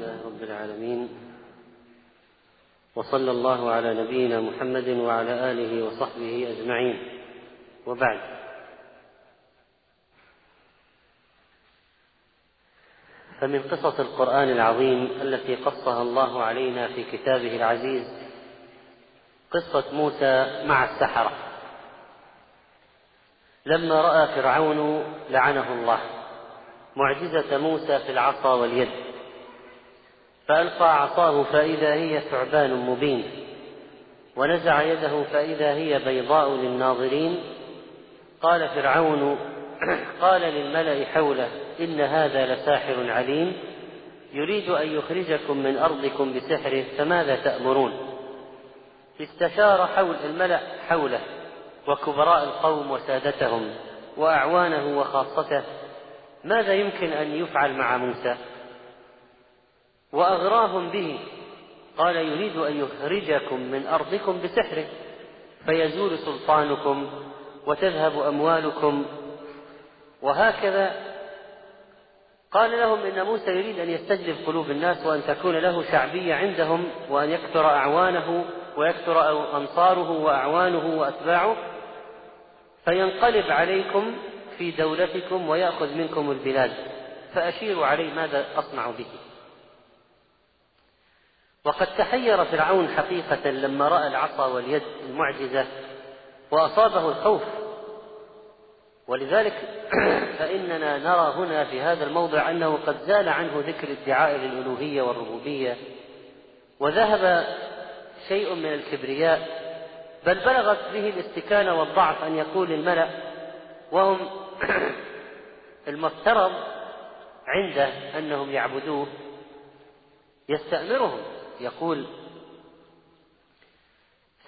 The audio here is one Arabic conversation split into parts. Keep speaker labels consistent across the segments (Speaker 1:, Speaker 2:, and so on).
Speaker 1: لله رب العالمين وصلى الله على نبينا محمد وعلى آله وصحبه أجمعين. وبعد. فمن قصص القرآن العظيم التي قصها الله علينا في كتابه العزيز قصة موسى مع السحرة. لما رأى فرعون لعنه الله معجزة موسى في العصا واليد. فألقى عصاه فإذا هي ثعبان مبين ونزع يده فإذا هي بيضاء للناظرين. قال فرعون قال للملأ حوله إن هذا لساحر عليم يريد أن يخرجكم من أرضكم بسحره فماذا تأمرون؟ استشار حول الملأ حوله وكبراء القوم وسادتهم وأعوانه وخاصته. ماذا يمكن أن يفعل مع موسى؟ وأغراهم به. قال يريد أن يخرجكم من أرضكم بسحره فيزول سلطانكم وتذهب أموالكم. وهكذا قال لهم إن موسى يريد أن يستجلب قلوب الناس وأن تكون له شعبية عندهم وأن يكثر أعوانه ويكثر أنصاره وأعوانه وأتباعه. فينقلب عليكم في دولتكم ويأخذ منكم البلاد. فأشيروا عليه ماذا أصنع به. وقد تحير فرعون حقيقة لما رأى العصا واليد المعجزة وأصابه الخوف. ولذلك فإننا نرى هنا في هذا الموضع أنه قد زال عنه ذكر ادعاء للألوهية والربوبية وذهب شيء من الكبرياء بل بلغت به الإستكانة والضعف أن يقول الملأ وهم المفترض عنده أنهم يعبدوه يستأمرهم. يقول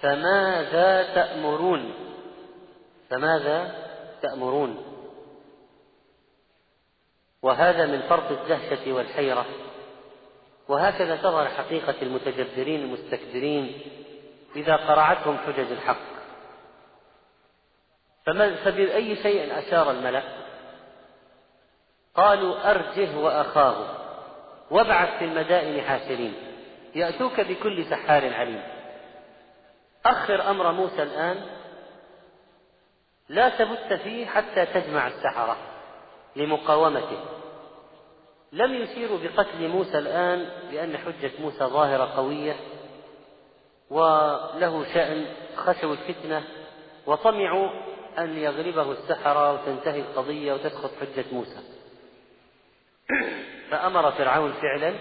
Speaker 1: فماذا تأمرون؟ فماذا تأمرون؟ وهذا من فرط الدهشة والحيرة. وهكذا تظهر حقيقة المتجبرين المستكبرين إذا قرعتهم حجج الحق. فبأي شيء أشار الملأ؟ قالوا أرجه وأخاه وابعث في المدائن حاشرين. يأتوك بكل سحار عليم. أخر أمر موسى الآن لا تبت فيه حتى تجمع السحرة لمقاومته. لم يشيروا بقتل موسى الآن لأن حجة موسى ظاهرة قوية وله شأن خشوا الفتنة وطمعوا أن يغلبه السحرة وتنتهي القضية وتسقط حجة موسى. فأمر فرعون فعلا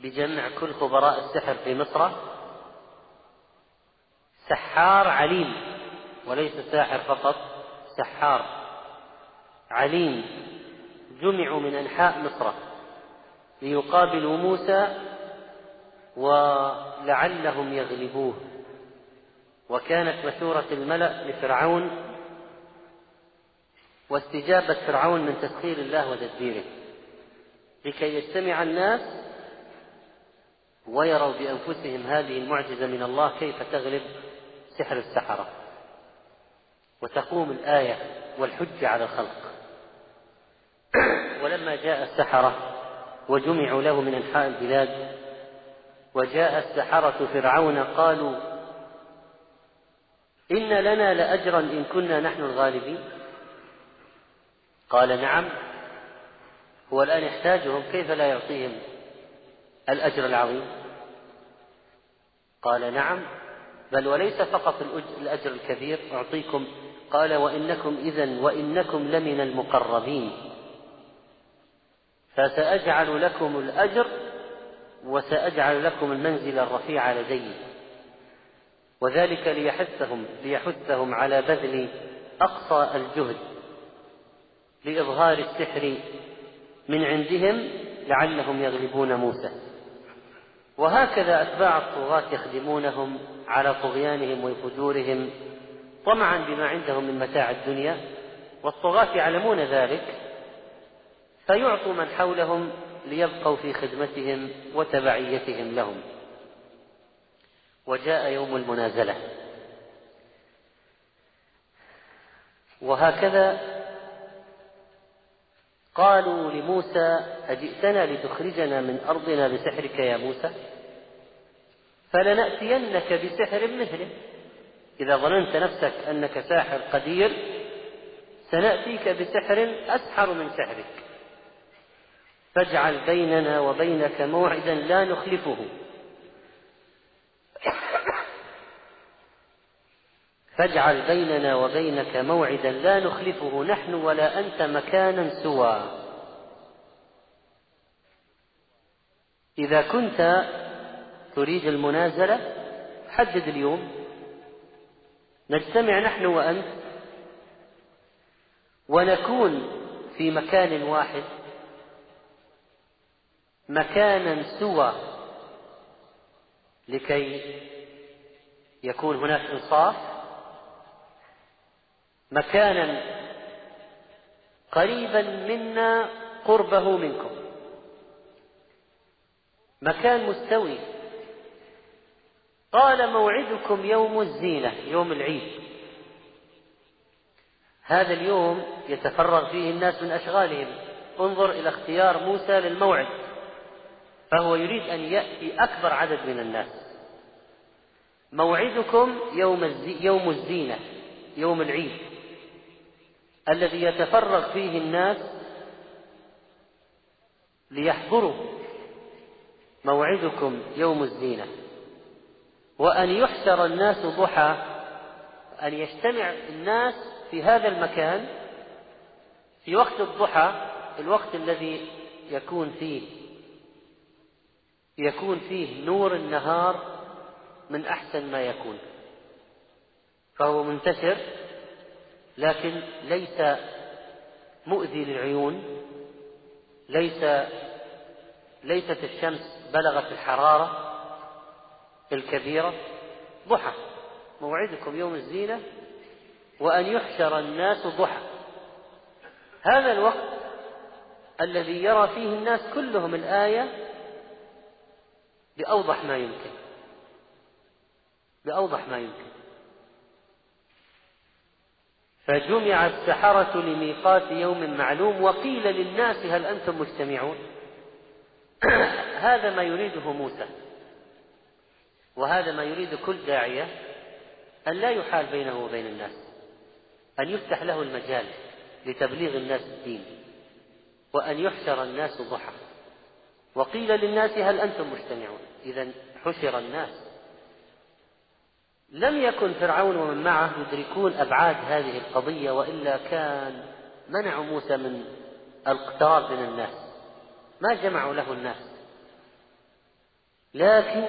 Speaker 1: بجمع كل خبراء السحر في مصر. سحار عليم وليس ساحر فقط سحار عليم. جمعوا من أنحاء مصر ليقابلوا موسى ولعلهم يغلبوه. وكانت مشورة الملأ لفرعون واستجابة فرعون من تسخير الله وتدبيره. لكي يجتمع الناس ويروا بأنفسهم هذه المعجزة من الله كيف تغلب سحر السحرة. وتقوم الآية والحجة على الخلق. ولما جاء السحرة وجمعوا له من أنحاء البلاد وجاء السحرة فرعون قالوا إن لنا لأجرا إن كنا نحن الغالبين. قال نعم هو الآن يحتاجهم كيف لا يعطيهم؟ الأجر العظيم. قال نعم بل وليس فقط الأجر الكبير. أعطيكم. قال وإنكم إذا وإنكم لمن المقربين. فسأجعل لكم الأجر وسأجعل لكم المنزل الرفيع لدي. وذلك ليحثهم ليحثهم على بذل أقصى الجهد لإظهار السحر من عندهم لعلهم يغلبون موسى. وهكذا أتباع الطغاة يخدمونهم على طغيانهم وفجورهم طمعا بما عندهم من متاع الدنيا والطغاة يعلمون ذلك فيعطوا من حولهم ليبقوا في خدمتهم وتبعيتهم لهم. وجاء يوم المنازلة. وهكذا قالوا لموسى أجئتنا لتخرجنا من أرضنا بسحرك يا موسى؟ فلنأتينك بسحر مثله. إذا ظننت نفسك أنك ساحر قدير سنأتيك بسحر أسحر من سحرك. فاجعل بيننا وبينك موعدا لا نخلفه. فاجعل بيننا وبينك موعدا لا نخلفه نحن ولا أنت مكانا سوى. إذا كنت تريد المنازلة حدد اليوم. نجتمع نحن وأنت. ونكون في مكان واحد. مكانا سوى. لكي يكون هناك انصاف. مكانا قريبا منا قربه منكم. مكان مستوي. قال موعدكم يوم الزينة يوم العيد. هذا اليوم يتفرغ فيه الناس من أشغالهم. انظر إلى اختيار موسى للموعد. فهو يريد أن يأتي أكبر عدد من الناس. موعدكم يوم الزينة يوم العيد. الذي يتفرغ فيه الناس ليحضروا موعدكم يوم الزينة. وأن يحشر الناس ضحى أن يجتمع الناس في هذا المكان في وقت الضحى الوقت الذي يكون فيه يكون فيه نور النهار من أحسن ما يكون. فهو منتشر لكن ليس مؤذي للعيون ليس ليست الشمس بلغت الحرارة الكبيرة. ضحى. موعدكم يوم الزينة وأن يحشر الناس ضحى. هذا الوقت الذي يرى فيه الناس كلهم الآية بأوضح ما يمكن. بأوضح ما يمكن. فجمع السحرة لميقات يوم معلوم وقيل للناس هل أنتم مجتمعون هذا ما يريده موسى. وهذا ما يريد كل داعية أن لا يحال بينه وبين الناس أن يفتح له المجال لتبليغ الناس الدين وأن يحشر الناس ضحى. وقيل للناس هل أنتم مجتمعون إذا حشر الناس لم يكن فرعون ومن معه يدركون أبعاد هذه القضية وإلا كان منعوا موسى من الاقتراب من الناس. ما جمعوا له الناس. لكن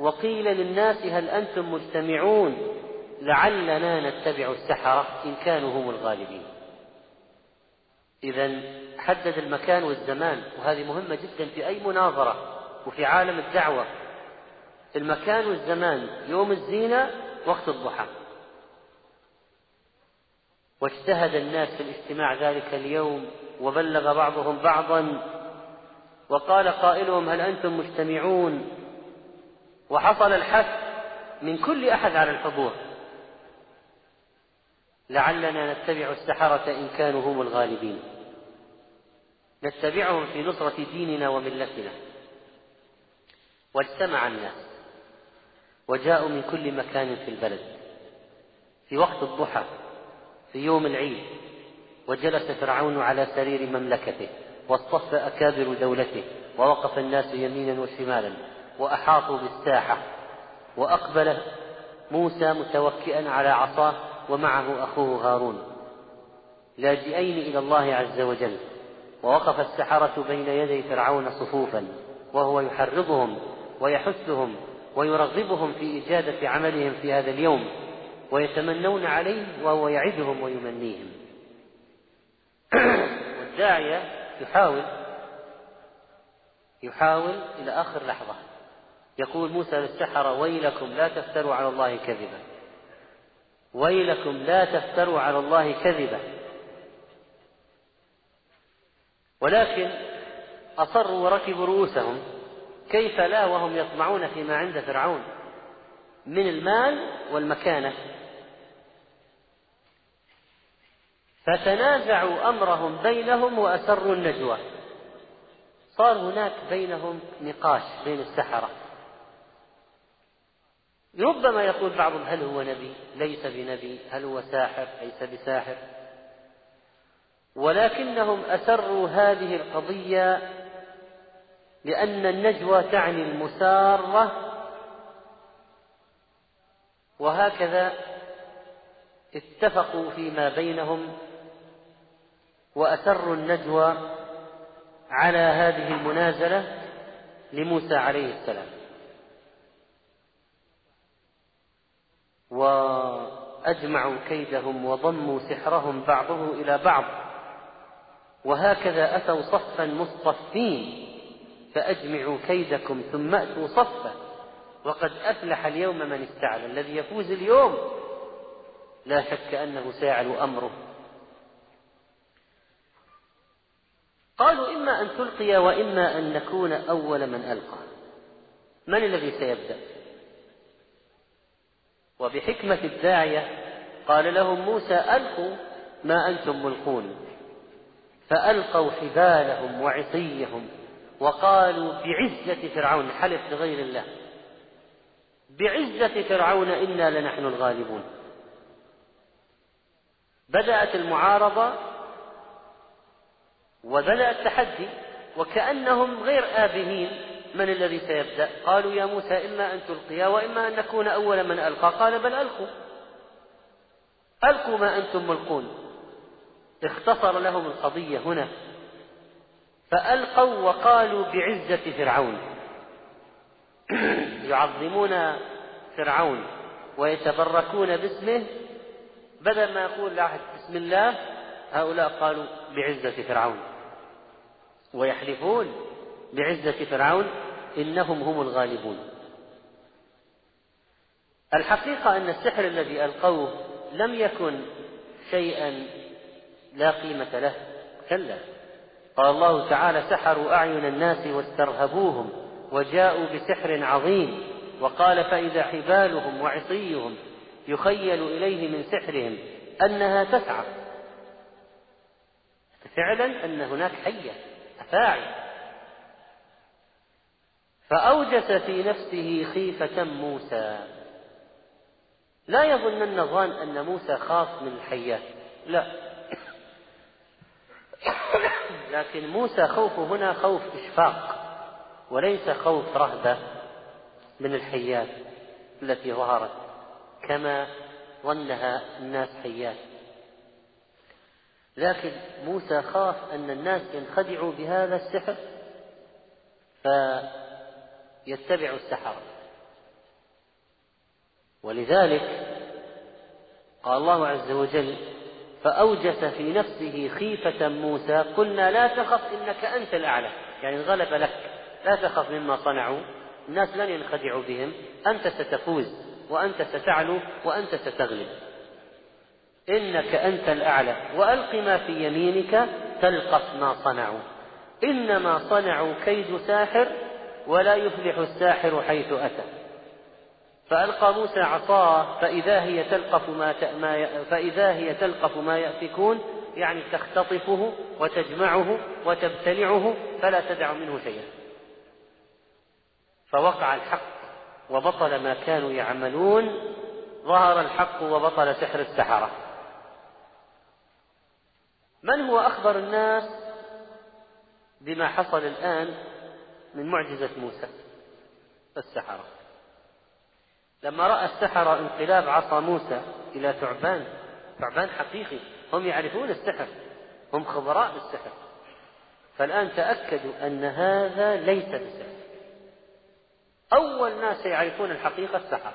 Speaker 1: وقيل للناس هل أنتم مجتمعون لعلنا نتبع السحرة إن كانوا هم الغالبين. إذا حدد المكان والزمان وهذه مهمة جدا في أي مناظرة وفي عالم الدعوة. المكان والزمان يوم الزينة وقت الضحى. واجتهد الناس في الاجتماع ذلك اليوم وبلغ بعضهم بعضا وقال قائلهم هل أنتم مجتمعون؟ وحصل الحث من كل أحد على الحضور. لعلنا نتبع السحرة إن كانوا هم الغالبين. نتبعهم في نصرة ديننا وملتنا. واجتمع الناس. وجاءوا من كل مكان في البلد. في وقت الضحى في يوم العيد وجلس فرعون على سرير مملكته واصطف أكابر دولته ووقف الناس يمينا وشمالا وأحاطوا بالساحة وأقبل موسى متوكئا على عصاه ومعه أخوه هارون. لاجئين إلى الله عز وجل ووقف السحرة بين يدي فرعون صفوفا وهو يحرضهم ويحثهم ويرغبهم في إجادة عملهم في هذا اليوم ويتمنون عليه وهو يعدهم ويمنيهم. والداعية يحاول يحاول إلى آخر لحظة. يقول موسى للسحرة ويلكم لا تفتروا على الله كذبا. ويلكم لا تفتروا على الله كذبا. ولكن أصروا وركبوا رؤوسهم. كيف لا وهم يطمعون فيما عند فرعون؟ من المال والمكانة. فتنازعوا أمرهم بينهم وأسروا النجوى. صار هناك بينهم نقاش بين السحرة. ربما يقول بعضهم هل هو نبي؟ ليس بنبي. هل هو ساحر؟ ليس بساحر. ولكنهم أسروا هذه القضية لأن النجوى تعني المسارة وهكذا اتفقوا فيما بينهم وأسروا النجوى على هذه المنازلة لموسى عليه السلام. وأجمعوا كيدهم وضموا سحرهم بعضه إلى بعض. وهكذا أتوا صفا مصطفين فأجمعوا كيدكم ثم أتوا صفا. وقد أفلح اليوم من استعلى. الذي يفوز اليوم لا شك أنه سيعلو أمره. قالوا إما أن تلقي وإما أن نكون أول من ألقى. من الذي سيبدأ؟ وبحكمة الداعية قال لهم موسى ألقوا ما أنتم ملقون. فألقوا حبالهم وعصيهم. وقالوا بعزة فرعون حلف لغير الله؟ بعزة فرعون إنا لنحن الغالبون. بدأت المعارضة وبدأ التحدي وكأنهم غير آبهين. من الذي سيبدأ؟ قالوا يا موسى إما أن تلقيا وإما أن نكون أول من ألقى. قال بل ألقوا. ألقوا ما أنتم ملقون. اختصر لهم القضية هنا. فألقوا وقالوا بعزة فرعون. يعظمون فرعون ويتبركون باسمه. بدل ما يقول لاحد بسم الله هؤلاء قالوا بعزة فرعون. ويحلفون بعزة فرعون إنهم هم الغالبون. الحقيقة أن السحر الذي ألقوه لم يكن شيئا لا قيمة له. كلا. قال الله تعالى سحروا أعين الناس واسترهبوهم وجاءوا بسحر عظيم وقال فإذا حبالهم وعصيهم يخيل إليه من سحرهم أنها تسعى فعلا أن هناك حية أفاعي فأوجس في نفسه خيفة موسى. لا يظنن ظان أن موسى خاف من الحيات لا. لكن موسى خوفه هنا خوف إشفاق وليس خوف رهبة من الحيات التي ظهرت كما ظنها الناس حيات. لكن موسى خاف أن الناس ينخدعوا بهذا السحر فيتبعوا السحرة. ولذلك قال الله عز وجل فأوجس في نفسه خيفة موسى قلنا لا تخف إنك أنت الأعلى. يعني الغلب لك. لا تخف مما صنعوا. الناس لن ينخدعوا بهم. أنت ستفوز وأنت ستعلو وأنت ستغلب. إنك أنت الأعلى. وألق ما في يمينك تلقف ما صنعوا. إنما صنعوا كيد ساحر ولا يفلح الساحر حيث أتى. فألقى موسى عصاه فإذا هي تلقف ما, فإذا هي تلقف ما يأفكون يعني تختطفه وتجمعه وتبتلعه فلا تدع منه شيئا. فوقع الحق وبطل ما كانوا يعملون ظهر الحق وبطل سحر السحرة. من هو أخبر الناس بما حصل الآن من معجزة موسى؟ السحرة. لما رأى السحرة انقلاب عصا موسى إلى ثعبان ثعبان حقيقي هم يعرفون السحر هم خبراء بالسحر فالآن تأكدوا أن هذا ليس بسحر. أول ناس يعرفون الحقيقة السحرة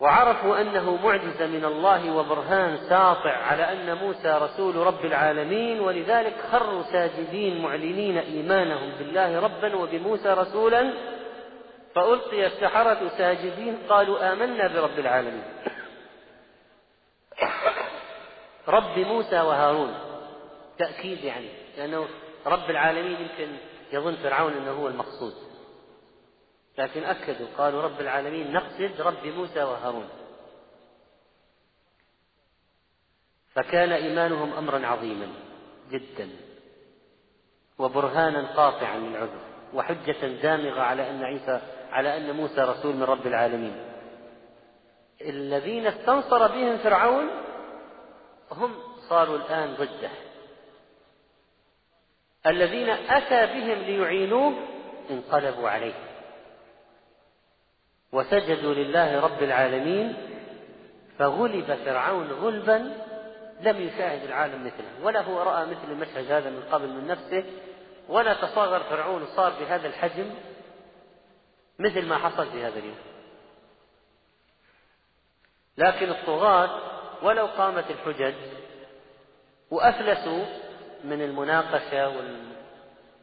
Speaker 1: وعرفوا أنه معجزة من الله وبرهان ساطع على أن موسى رسول رب العالمين ولذلك خروا ساجدين معلنين إيمانهم بالله ربا وبموسى رسولا فألقي السحرة ساجدين قالوا آمنا برب العالمين. رب موسى وهارون. تأكيد يعني لأنه رب العالمين يمكن يظن فرعون أنه هو المقصود. لكن أكدوا قالوا رب العالمين نقصد رب موسى وهارون. فكان إيمانهم أمرا عظيما جدا وبرهانا قاطعا للعذر وحجة دامغة على أن عيسى على أن موسى رسول من رب العالمين. الذين استنصر بهم فرعون هم صاروا الآن ضده. الذين أتى بهم ليعينوه انقلبوا عليه. وسجدوا لله رب العالمين فغلب فرعون غلبا لم يشاهد العالم مثله. ولا هو رأى مثل المشهد هذا من قبل من نفسه ولا تصاغر فرعون صار بهذا الحجم. مثل ما حصل في هذا اليوم. لكن الطغاة ولو قامت الحجج وأفلسوا من المناقشة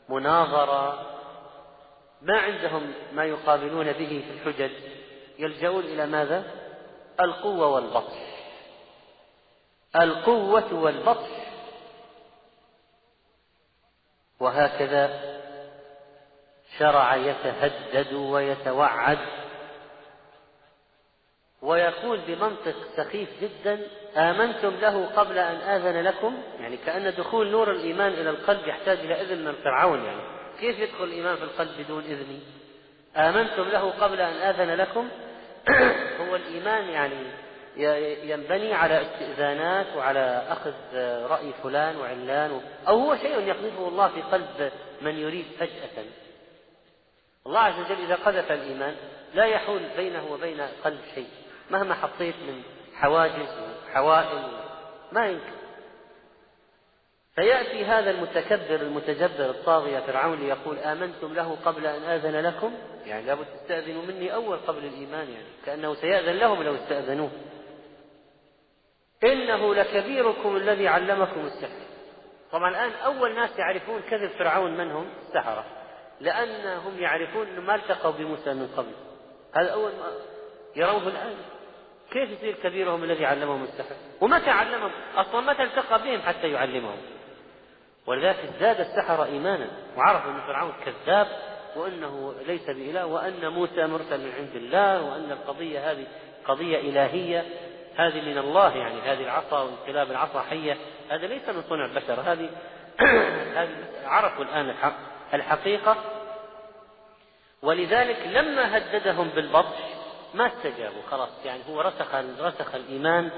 Speaker 1: والمناظرة ما عندهم ما يقابلون به في الحجج يلجؤون إلى ماذا؟ القوة والبطش. القوة والبطش. وهكذا شرع يتهدد ويتوعد. ويقول بمنطق سخيف جدا آمنتم له قبل أن آذن لكم؟ يعني كأن دخول نور الإيمان إلى القلب يحتاج إلى إذن من فرعون يعني. كيف يدخل الإيمان في القلب بدون إذن؟ آمنتم له قبل أن آذن لكم؟ هو الإيمان يعني ينبني على استئذانات وعلى أخذ رأي فلان وعلان أو هو شيء يقذفه الله في قلب من يريد فجأة. الله عز وجل إذا قذف الإيمان لا يحول بينه وبين قلب شيء مهما حطيت من حواجز وحوائل ما يمكن. فيأتي هذا المتكبر المتجبر الطاغية فرعون ليقول آمنتم له قبل أن آذن لكم؟ يعني لابد تستأذنوا مني أول قبل الإيمان يعني كأنه سيأذن لهم لو استأذنوه. إنه لكبيركم الذي علمكم السحر. طبعا الآن أول ناس يعرفون كذب فرعون من هم؟ السحرة. لأنهم يعرفون أنه ما التقوا بموسى من قبل. هذا أول ما يروه الآن كيف يصير كبيرهم الذي علمهم السحر؟ ومتى علمهم؟ أصلا متى التقى بهم حتى يعلمهم؟ ولذلك ازداد السحرة إيمانا وعرفوا أن فرعون كذاب وأنه ليس بإله وأن موسى مرسل من عند الله وأن القضية هذه قضية إلهية. هذه من الله يعني هذه العصا وانقلاب العصا حية. هذا ليس من صنع البشر هذه هذه عرفوا الآن الحق. الحقيقة. ولذلك لما هددهم بالبطش ما استجابوا خلاص يعني هو رسخ رسخ الإيمان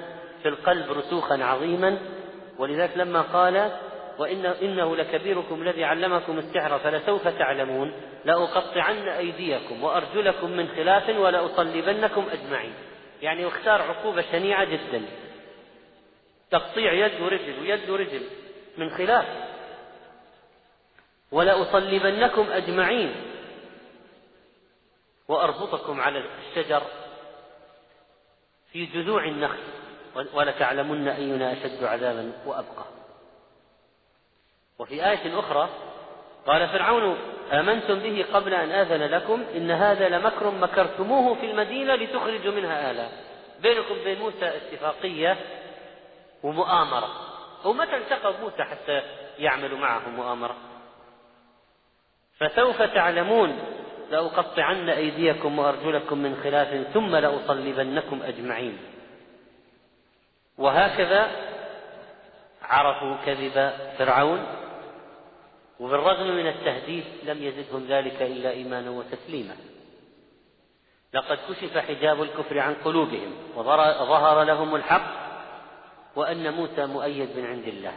Speaker 1: في القلب رسوخا عظيما. ولذلك لما قال وإن إنه لكبيركم الذي علمكم السحر فلسوف تعلمون. لأقطعن أيديكم وأرجلكم من خلاف ولأصلبنكم أجمعين. يعني اختار عقوبة شنيعة جدا. تقطيع يد ورجل ويد ورجل من خلاف. ولأصلبنكم أجمعين. وأربطكم على الشجر في جذوع النخل. ولتعلمن أينا أشد عذابا وأبقى. وفي آية أخرى قال فرعون آمنتم به قبل أن آذن لكم إن هذا لمكر مكرتموه في المدينة لتخرجوا منها آلا. بينكم بين موسى اتفاقية ومؤامرة. ومتى التقى موسى حتى يعملوا معه مؤامرة؟ فسوف تعلمون لأقطعن أيديكم وأرجلكم من خلاف ثم لأصلبنكم أجمعين. وهكذا عرفوا كذب فرعون وبالرغم من التهديد لم يزدهم ذلك إلا إيمانا وتسليما. لقد كشف حجاب الكفر عن قلوبهم وظهر لهم الحق وأن موسى مؤيد من عند الله.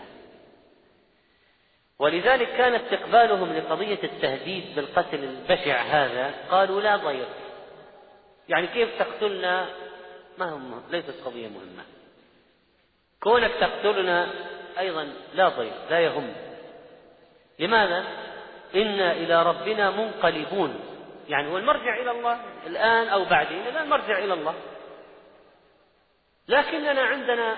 Speaker 1: ولذلك كان استقبالهم لقضية التهديد بالقتل البشع هذا قالوا لا ضير. يعني كيف تقتلنا؟ ما هم ليست قضية مهمة. كونك تقتلنا أيضا لا ضير لا يهم. لماذا؟ إنا إلى ربنا منقلبون. يعني هو المرجع إلى الله الآن أو بعدين؟ الآن المرجع إلى الله. لكننا عندنا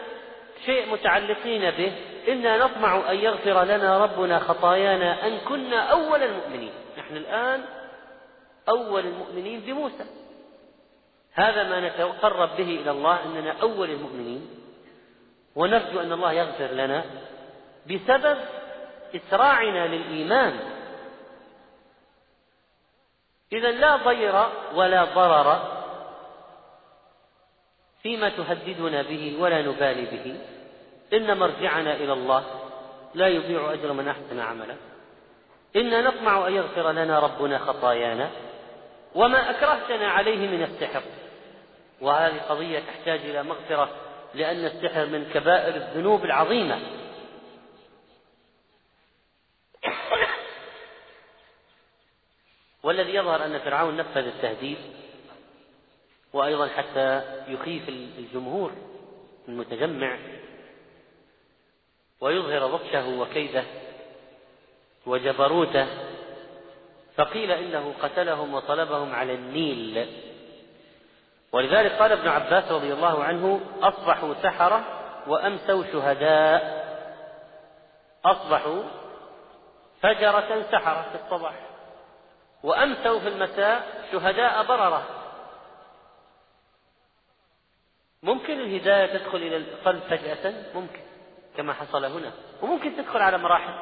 Speaker 1: شيء متعلقين به إنا نطمع أن يغفر لنا ربنا خطايانا أن كنا أول المؤمنين. نحن الآن أول المؤمنين بموسى. هذا ما نتقرب به إلى الله أننا أول المؤمنين. ونرجو أن الله يغفر لنا بسبب إسراعنا للإيمان. إذا لا ضير ولا ضرر فيما تهددنا به ولا نبالي به. إن مرجعنا إلى الله لا يضيع أجر من أحسن عملا إنا نطمع أن يغفر لنا ربنا خطايانا وما أكرهتنا عليه من السحر. وهذه قضية تحتاج إلى مغفرة لأن السحر من كبائر الذنوب العظيمة. والذي يظهر أن فرعون نفذ التهديد وأيضا حتى يخيف الجمهور المتجمع ويظهر بطشه وكيده وجبروته فقيل إنه قتلهم وطلبهم على النيل. ولذلك قال ابن عباس رضي الله عنه أصبحوا سحرة وأمسوا شهداء. أصبحوا فجرة سحرة في الصباح وأمسوا في المساء شهداء بررة. ممكن الهداية تدخل إلى القلب فجأة؟ ممكن. كما حصل هنا. وممكن تدخل على مراحل.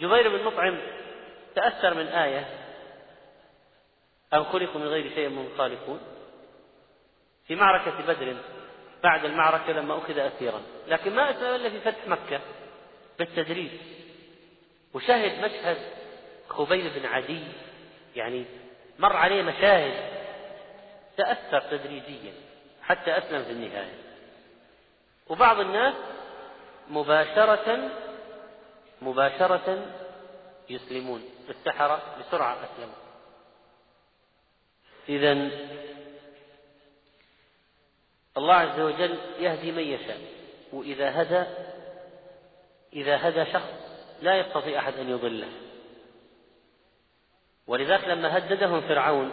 Speaker 1: جبير بن مطعم تأثر من آية. أم خلقوا من غير شيء من خالقون؟ في معركة بدر بعد المعركة لما أخذ أسيرا. لكن ما أسلم إلا في فتح مكة بالتدريج وشهد مشهد خبيب بن عدي يعني مر عليه مشاهد تأثر تدريجيا حتى أسلم في النهاية. وبعض الناس مباشرة مباشرة يسلمون. السحرة بسرعة أسلموا. إذا الله عز وجل يهدي من يشاء وإذا هدى إذا هدى شخص لا يستطيع أحد أن يضله. ولذلك لما هددهم فرعون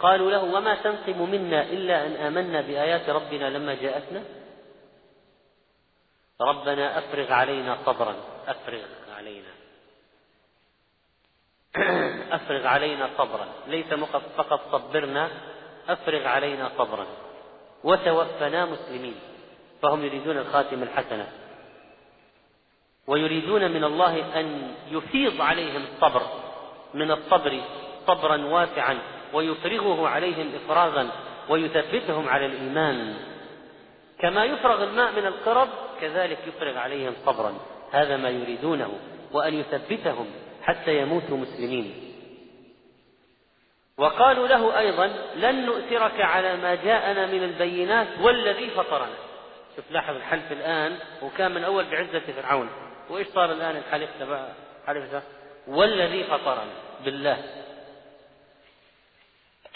Speaker 1: قالوا له وما تنقم منا إلا أن آمنا بآيات ربنا لما جاءتنا؟ ربنا أفرغ علينا صبرا. أفرغ علينا. أفرغ علينا صبرا. ليس فقط صبرنا أفرغ علينا صبرا. وتوفنا مسلمين. فهم يريدون الخاتمة الحسنة. ويريدون من الله أن يفيض عليهم الصبر. من الصبر صبرا واسعا. ويفرغه عليهم إفراغا. ويثبتهم على الإيمان. كما يفرغ الماء من القرب كذلك يفرغ عليهم صبرا. هذا ما يريدونه وأن يثبتهم حتى يموتوا مسلمين. وقالوا له أيضا لن نؤثرك على ما جاءنا من البينات والذي فطرنا. شوف لاحظ الحلف الآن وكان من أول بعزة فرعون. وإيش صار الآن الحلف تبع حلف والذي فطرنا. بالله.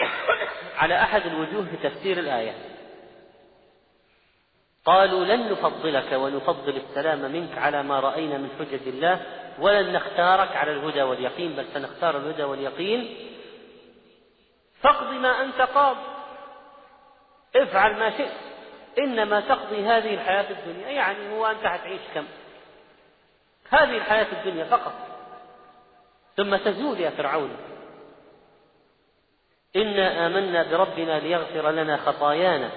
Speaker 1: على أحد الوجوه في تفسير الآية. قالوا لن نفضلك ونفضل السلام منك على ما رأينا من حجج الله ولن نختارك على الهدى واليقين بل سنختار الهدى واليقين. فاقض ما أنت قاض. افعل ما شئت. إنما تقضي هذه الحياة الدنيا. يعني هو أنت حتعيش كم؟ هذه الحياة الدنيا فقط. ثم تزول يا فرعون. إنا آمنا بربنا ليغفر لنا خطايانا.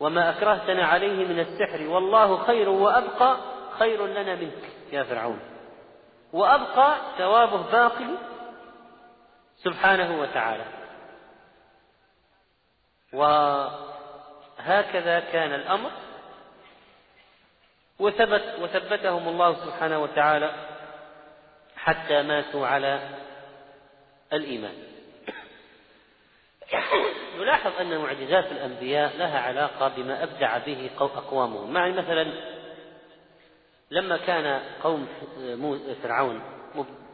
Speaker 1: وما أكرهتنا عليه من السحر والله خير وأبقى خير لنا منك يا فرعون. وأبقى ثوابه باقي سبحانه وتعالى. وهكذا كان الأمر. وثبت وثبتهم الله سبحانه وتعالى حتى ماتوا على الإيمان. نلاحظ أن معجزات الأنبياء لها علاقة بما أبدع به أقوامهم. معي مثلا لما كان قوم فرعون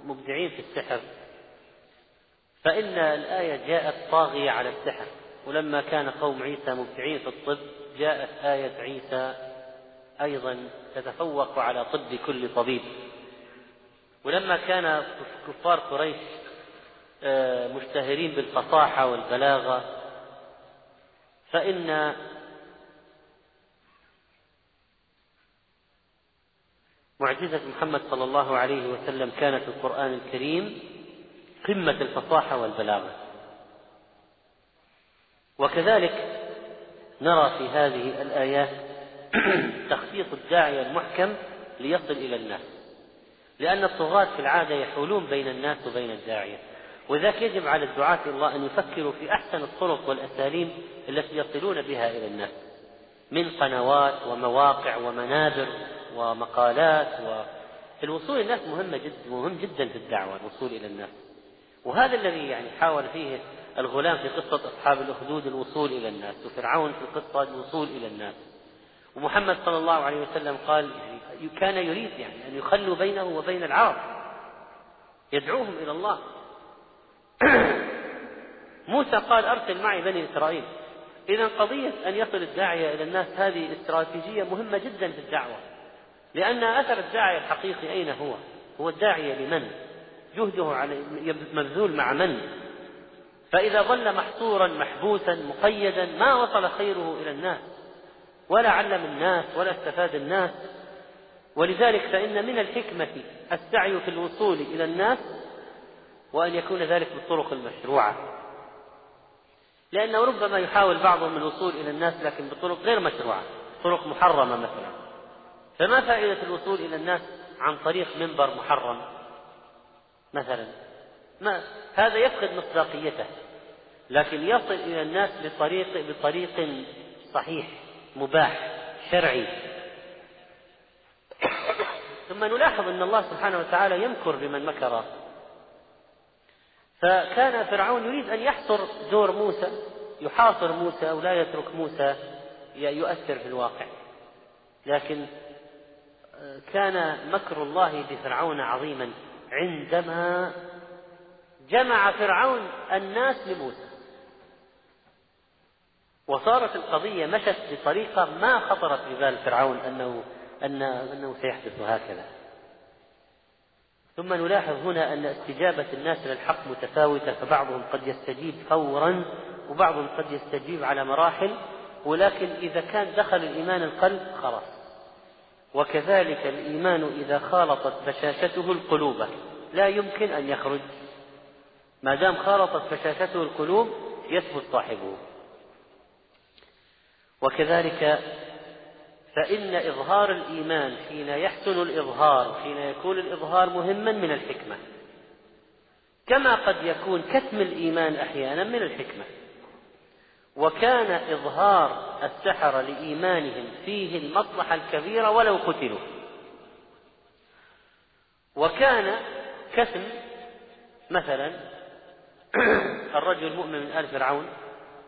Speaker 1: مبدعين في السحر فإن الآية جاءت طاغية على السحر. ولما كان قوم عيسى مبدعين في الطب جاءت آية عيسى أيضا تتفوق على طب كل طبيب. ولما كان كفار قريش آه، مشتهرين بالفصاحة والبلاغة فإن معجزة محمد صلى الله عليه وسلم كانت القرآن الكريم قمة الفصاحة والبلاغة. وكذلك نرى في هذه الآيات تخصيص الداعية المحكم ليصل إلى الناس. لأن الطغاة في العادة يحولون بين الناس وبين الداعية. وذاك يجب على الدعاة الله أن يفكروا في أحسن الطرق والأساليب التي يصلون بها إلى الناس. من قنوات ومواقع ومنابر ومقالات والوصول الناس مهمة جدا مهم جدا في الدعوة الوصول إلى الناس. وهذا الذي يعني حاول فيه الغلام في قصة أصحاب الأخدود الوصول إلى الناس وفرعون في القصة الوصول إلى الناس. ومحمد صلى الله عليه وسلم قال يعني كان يريد يعني أن يخلوا بينه وبين العرب يدعوهم إلى الله. موسى قال أرسل معي بني إسرائيل إذا قضية أن يصل الداعية إلى الناس هذه استراتيجية مهمة جدا في الدعوة لأن أثر الداعية الحقيقي أين هو؟ هو الداعية لمن؟ جهده على مبذول مع من؟ فإذا ظل محصورا محبوسا مقيدا ما وصل خيره إلى الناس ولا علم الناس ولا استفاد الناس ولذلك فإن من الحكمة السعي في الوصول إلى الناس وأن يكون ذلك بالطرق المشروعة. لأنه ربما يحاول بعضهم الوصول إلى الناس لكن بطرق غير مشروعة طرق محرمة مثلا. فما فائدة الوصول إلى الناس عن طريق منبر محرم؟ مثلا ما هذا يفقد مصداقيته لكن يصل إلى الناس بطريق بطريق صحيح مباح شرعي. ثم نلاحظ أن الله سبحانه وتعالى يمكر بمن مكر. فكان فرعون يريد أن يحصر دور موسى يحاصر موسى أو لا يترك موسى يؤثر في الواقع. لكن كان مكر الله بفرعون عظيما. عندما جمع فرعون الناس لموسى وصارت القضية مشت بطريقة ما خطرت في بال فرعون أنه أن أنه سيحدث هكذا. ثم نلاحظ هنا أن استجابة الناس للحق متفاوتة فبعضهم قد يستجيب فورا وبعضهم قد يستجيب على مراحل ولكن إذا كان دخل الإيمان القلب خلاص. وكذلك الإيمان إذا خالطت بشاشته القلوب لا يمكن أن يخرج. ما دام خالطت بشاشته القلوب يثبت صاحبه. وكذلك فإن إظهار الإيمان حين يحسن الإظهار حين يكون الإظهار مهما من الحكمة. كما قد يكون كتم الإيمان أحيانا من الحكمة. وكان إظهار السحرة لإيمانهم فيه المصلحة الكبيرة ولو قتلوا. وكان كتم مثلا الرجل المؤمن من آل فرعون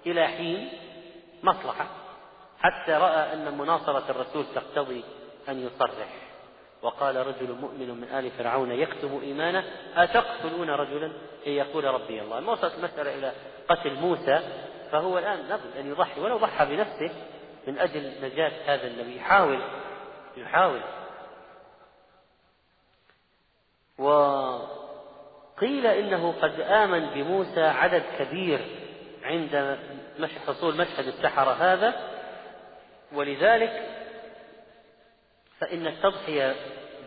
Speaker 1: إلى حين مصلحة. حتى رأى أن مناصرة الرسول تقتضي أن يصرح. وقال رجل مؤمن من آل فرعون يكتم إيمانه أتقتلون رجلا؟ أن يقول ربي الله. ما وصلت المسألة إلى قتل موسى فهو الآن لابد أن يضحي ولو ضحى بنفسه من أجل نجاة هذا النبي. يحاول يحاول. وقيل إنه قد آمن بموسى عدد كبير عند حصول مشهد السحرة هذا. ولذلك فإن التضحية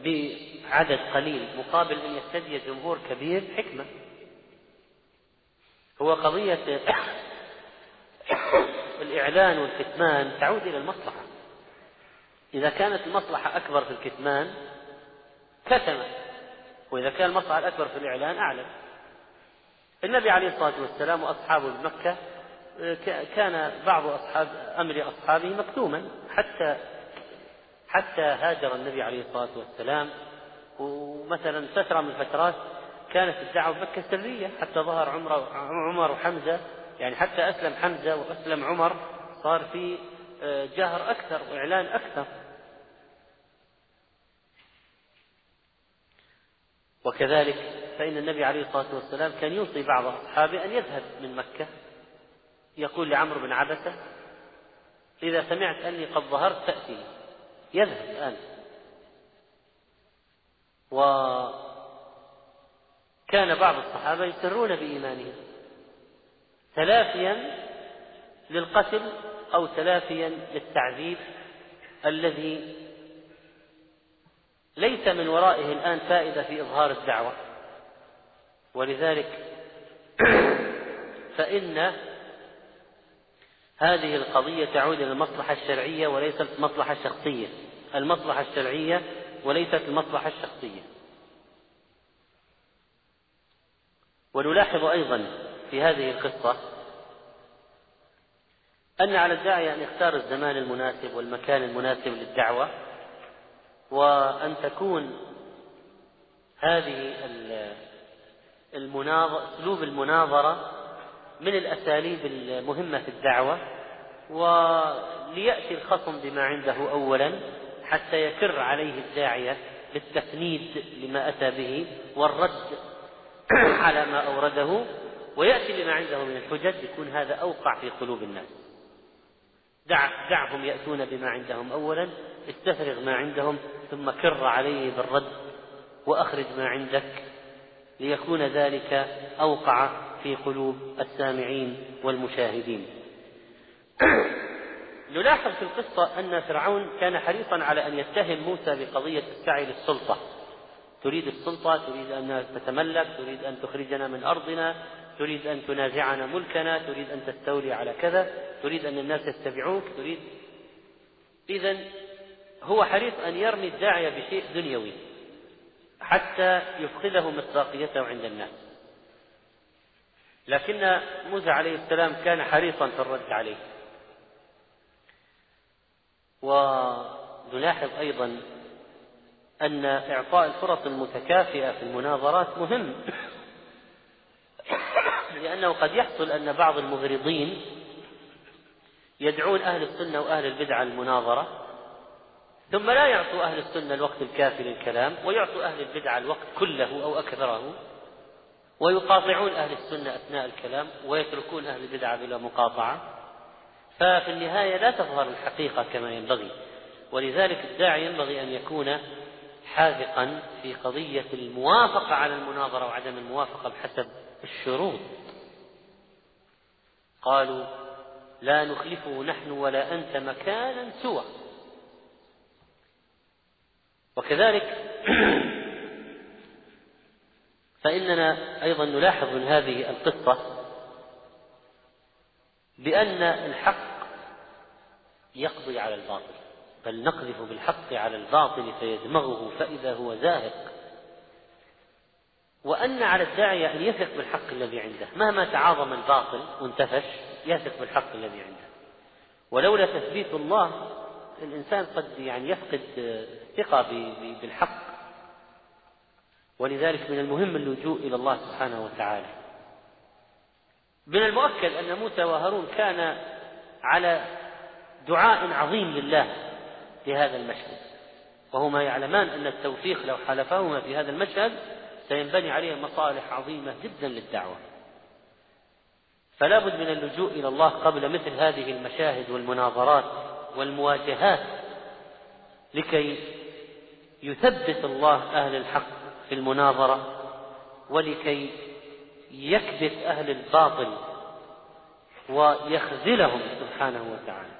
Speaker 1: بعدد قليل مقابل أن يستدعي جمهور كبير حكمة. هو قضية الإعلان والكتمان تعود إلى المصلحة. إذا كانت المصلحة أكبر في الكتمان كتم وإذا كان المصلحة الأكبر في الإعلان أعلن. النبي عليه الصلاة والسلام وأصحابه بمكة كان بعض أصحاب أمر أصحابه مكتوما حتى حتى هاجر النبي عليه الصلاة والسلام. ومثلا فترة من الفترات كانت الدعوة بمكة سرية حتى ظهر عمر عمر وحمزة. يعني حتى أسلم حمزة وأسلم عمر صار في آه، جهر أكثر وإعلان أكثر. وكذلك فإن النبي عليه الصلاة والسلام كان يوصي بعض أصحابه أن يذهب من مكة. يقول لعمرو بن عبسة إذا سمعت أني قد ظهرت تأتي يذهب الآن. وكان بعض الصحابة يسرون بإيمانهم. تلافيا للقتل أو تلافيا للتعذيب الذي ليس من ورائه الآن فائدة في إظهار الدعوة. ولذلك فإن هذه القضية تعود إلى المصلحة الشرعية وليست المصلحة الشخصية. المصلحة الشرعية وليست المصلحة الشخصية. ونلاحظ أيضا في هذه القصة أن على الداعية أن يختار الزمان المناسب والمكان المناسب للدعوة وأن تكون هذه المناظرة أسلوب المناظرة من الأساليب المهمة في الدعوة وليأتي الخصم بما عنده أولا حتى يكر عليه الداعية بالتفنيد لما أتى به والرد على ما أورده ويأتي بما عنده من الحجج يكون هذا أوقع في قلوب الناس. دع دعهم يأتون بما عندهم أولا استفرغ ما عندهم ثم كر عليه بالرد وأخرج ما عندك ليكون ذلك أوقع في قلوب السامعين والمشاهدين. نلاحظ في القصة أن فرعون كان حريصا على أن يتهم موسى بقضية السعي للسلطة. تريد السلطة تريد أن تتملك تريد أن تخرجنا من أرضنا تريد أن تنازعنا ملكنا تريد أن تستولي على كذا تريد أن الناس يتبعوك تريد. إذا هو حريص أن يرمي الداعية بشيء دنيوي حتى يفقده مصداقيته عند الناس. لكن موسى عليه السلام كان حريصا في الرد عليه. ونلاحظ أيضا أن إعطاء الفرص المتكافئة في المناظرات مهم. لأنه قد يحصل أن بعض المغرضين يدعون أهل السنة وأهل البدعة المناظرة ثم لا يعطوا أهل السنة الوقت الكافي للكلام ويعطوا أهل البدعة الوقت كله أو أكثره. ويقاطعون أهل السنة أثناء الكلام ويتركون أهل البدعة بلا مقاطعة. ففي النهاية لا تظهر الحقيقة كما ينبغي ولذلك الداعي ينبغي أن يكون حاذقا في قضية الموافقة على المناظرة وعدم الموافقة بحسب الشروط. قالوا لا نخلفه نحن ولا أنت مكانا سوى. وكذلك فإننا أيضا نلاحظ من هذه القصة بأن الحق يقضي على الباطل بل نقذف بالحق على الباطل فيدمغه فإذا هو زاهق. وأن على الداعية أن يثق بالحق الذي عنده مهما تعاظم الباطل وانتفش يثق بالحق الذي عنده. ولولا تثبيت الله الإنسان قد يعني يفقد ثقة بالحق. ولذلك من المهم اللجوء إلى الله سبحانه وتعالى. من المؤكد أن موسى وهارون كان على دعاء عظيم لله في هذا المشهد. وهما يعلمان أن التوفيق لو حالفهما في هذا المشهد سينبني عليه مصالح عظيمة جدا للدعوة. فلا بد من اللجوء إلى الله قبل مثل هذه المشاهد والمناظرات والمواجهات لكي يثبت الله أهل الحق. في المناظرة ولكي يكبت أهل الباطل ويخذلهم سبحانه وتعالى.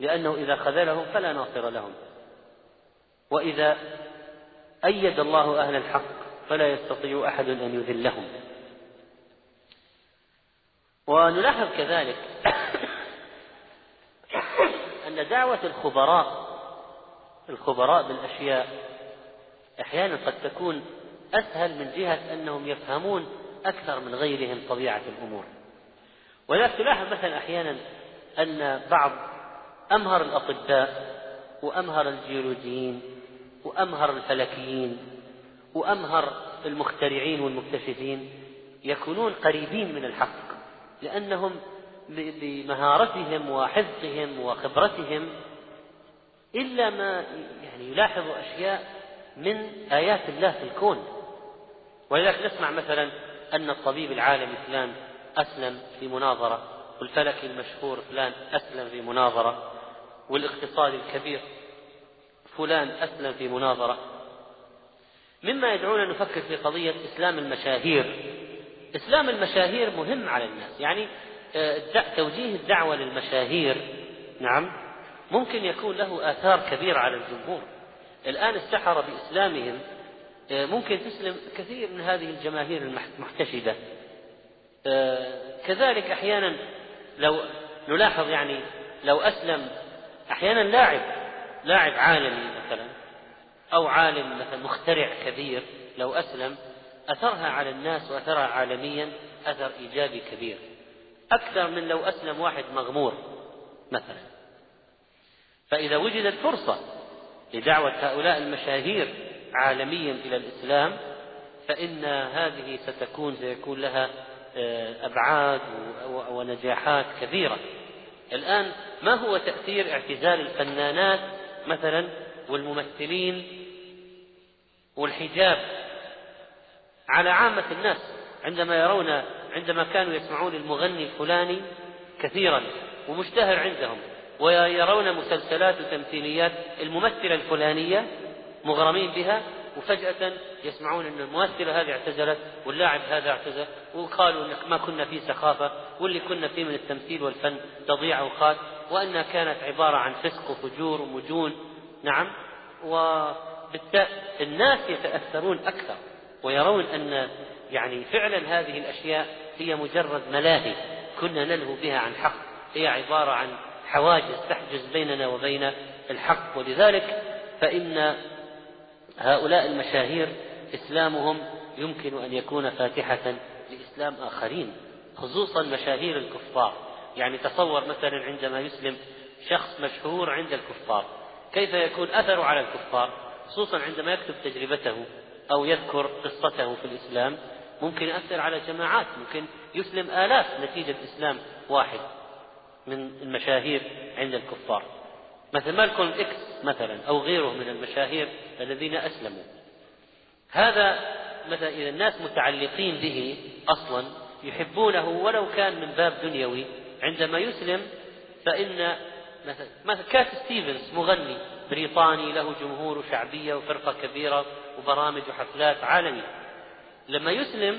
Speaker 1: لأنه إذا خذلهم فلا ناصر لهم. وإذا أيد الله أهل الحق فلا يستطيع أحد أن يذلهم. ونلاحظ كذلك أن دعوة الخبراء الخبراء بالأشياء أحيانا قد تكون أسهل من جهة أنهم يفهمون أكثر من غيرهم طبيعة الأمور. ولذلك تلاحظ مثلا أحيانا أن بعض أمهر الأطباء وأمهر الجيولوجيين وأمهر الفلكيين وأمهر المخترعين والمكتشفين يكونون قريبين من الحق لأنهم بمهارتهم وحفظهم وخبرتهم إلا ما يعني يلاحظ أشياء من آيات الله في الكون. ولذلك نسمع مثلا أن الطبيب العالمي فلان أسلم في مناظرة والفلكي المشهور فلان أسلم في مناظرة والاقتصادي الكبير فلان أسلم في مناظرة. مما يدعونا نفكر في قضية إسلام المشاهير. إسلام المشاهير مهم على الناس. يعني آه، توجيه الدعوة للمشاهير. نعم. ممكن يكون له آثار كبيرة على الجمهور. الآن السحرة بإسلامهم آه، ممكن تسلم كثير من هذه الجماهير المحتشدة. آه، كذلك أحيانا لو نلاحظ يعني لو أسلم أحيانا لاعب لاعب عالمي مثلا أو عالم مثلا مخترع كبير لو أسلم أثرها على الناس وأثرها عالميا أثر إيجابي كبير. أكثر من لو أسلم واحد مغمور مثلا. فإذا وجدت فرصة لدعوة هؤلاء المشاهير عالميا إلى الإسلام فإن هذه ستكون سيكون لها آه، أبعاد ونجاحات كبيرة. الآن ما هو تأثير اعتزال الفنانات مثلا والممثلين والحجاب على عامة الناس؟ عندما يرون عندما كانوا يسمعون المغني الفلاني كثيرا ومشتهر عندهم ويرون مسلسلات وتمثيليات الممثلة الفلانية مغرمين بها وفجأة يسمعون أن الممثلة هذه اعتزلت واللاعب هذا اعتزل وقالوا أنك ما كنا فيه سخافة واللي كنا فيه من التمثيل والفن تضيع أوقات وأنها كانت عبارة عن فسق وفجور ومجون. نعم. وبالتالي الناس يتأثرون أكثر ويرون أن يعني فعلا هذه الأشياء هي مجرد ملاهي كنا نلهو بها عن حق هي عبارة عن حواجز تحجز بيننا وبين الحق. ولذلك فإن هؤلاء المشاهير إسلامهم يمكن أن يكون فاتحة لإسلام آخرين خصوصا مشاهير الكفار. يعني تصور مثلا عندما يسلم شخص مشهور عند الكفار كيف يكون أثره على الكفار؟ خصوصا عندما يكتب تجربته أو يذكر قصته في الإسلام ممكن يأثر على جماعات ممكن يسلم آلاف نتيجة إسلام واحد. من المشاهير عند الكفار. مثل مالكولم إكس مثلا أو غيره من المشاهير الذين أسلموا. هذا مثلا إذا الناس متعلقين به أصلا يحبونه ولو كان من باب دنيوي. عندما يسلم فإن مثلا مثلا كات ستيفنز مغني بريطاني له جمهور وشعبية وفرقة كبيرة وبرامج وحفلات عالمية لما يسلم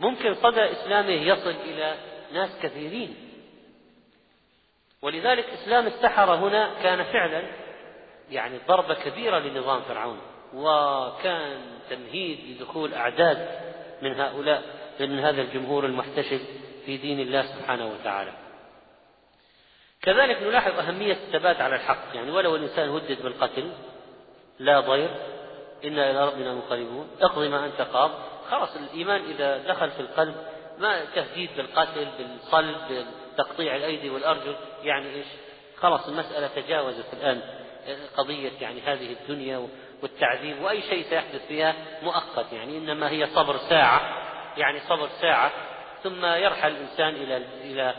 Speaker 1: ممكن صدى إسلامه يصل إلى ناس كثيرين. ولذلك إسلام السحرة هنا كان فعلا يعني ضربة كبيرة لنظام فرعون وكان تمهيد لدخول أعداد من هؤلاء من هذا الجمهور المحتشد في دين الله سبحانه وتعالى. كذلك نلاحظ أهمية الثبات على الحق. يعني ولو الإنسان هدد بالقتل لا ضير إنا إلى ربنا منقلبون اقضي ما أنت قاض. خلاص الإيمان إذا دخل في القلب ما تهديد بالقتل بالصلب بتقطيع الأيدي والأرجل يعني إيش؟ خلاص المسألة تجاوزت الآن قضية يعني هذه الدنيا والتعذيب وأي شيء سيحدث فيها مؤقت يعني إنما هي صبر ساعة يعني صبر ساعة ثم يرحل الإنسان إلى إلى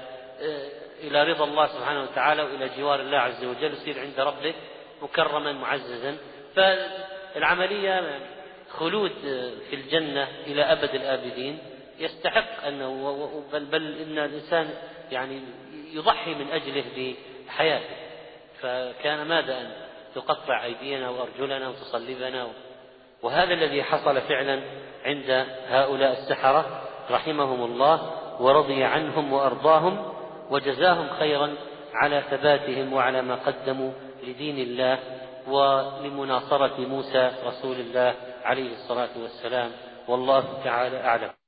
Speaker 1: إلى رضا الله سبحانه وتعالى وإلى جوار الله عز وجل يصير عند ربه مكرما معززا. فالعملية خلود في الجنة إلى أبد الآبدين. يستحق أنه بل, بل إن الإنسان يعني يضحي من أجله بحياته. فكان ماذا أن تقطع أيدينا وأرجلنا وتصلبنا وهذا الذي حصل فعلا عند هؤلاء السحرة رحمهم الله ورضي عنهم وأرضاهم وجزاهم خيرا على ثباتهم وعلى ما قدموا لدين الله ولمناصرة موسى رسول الله عليه الصلاة والسلام. والله تعالى أعلم.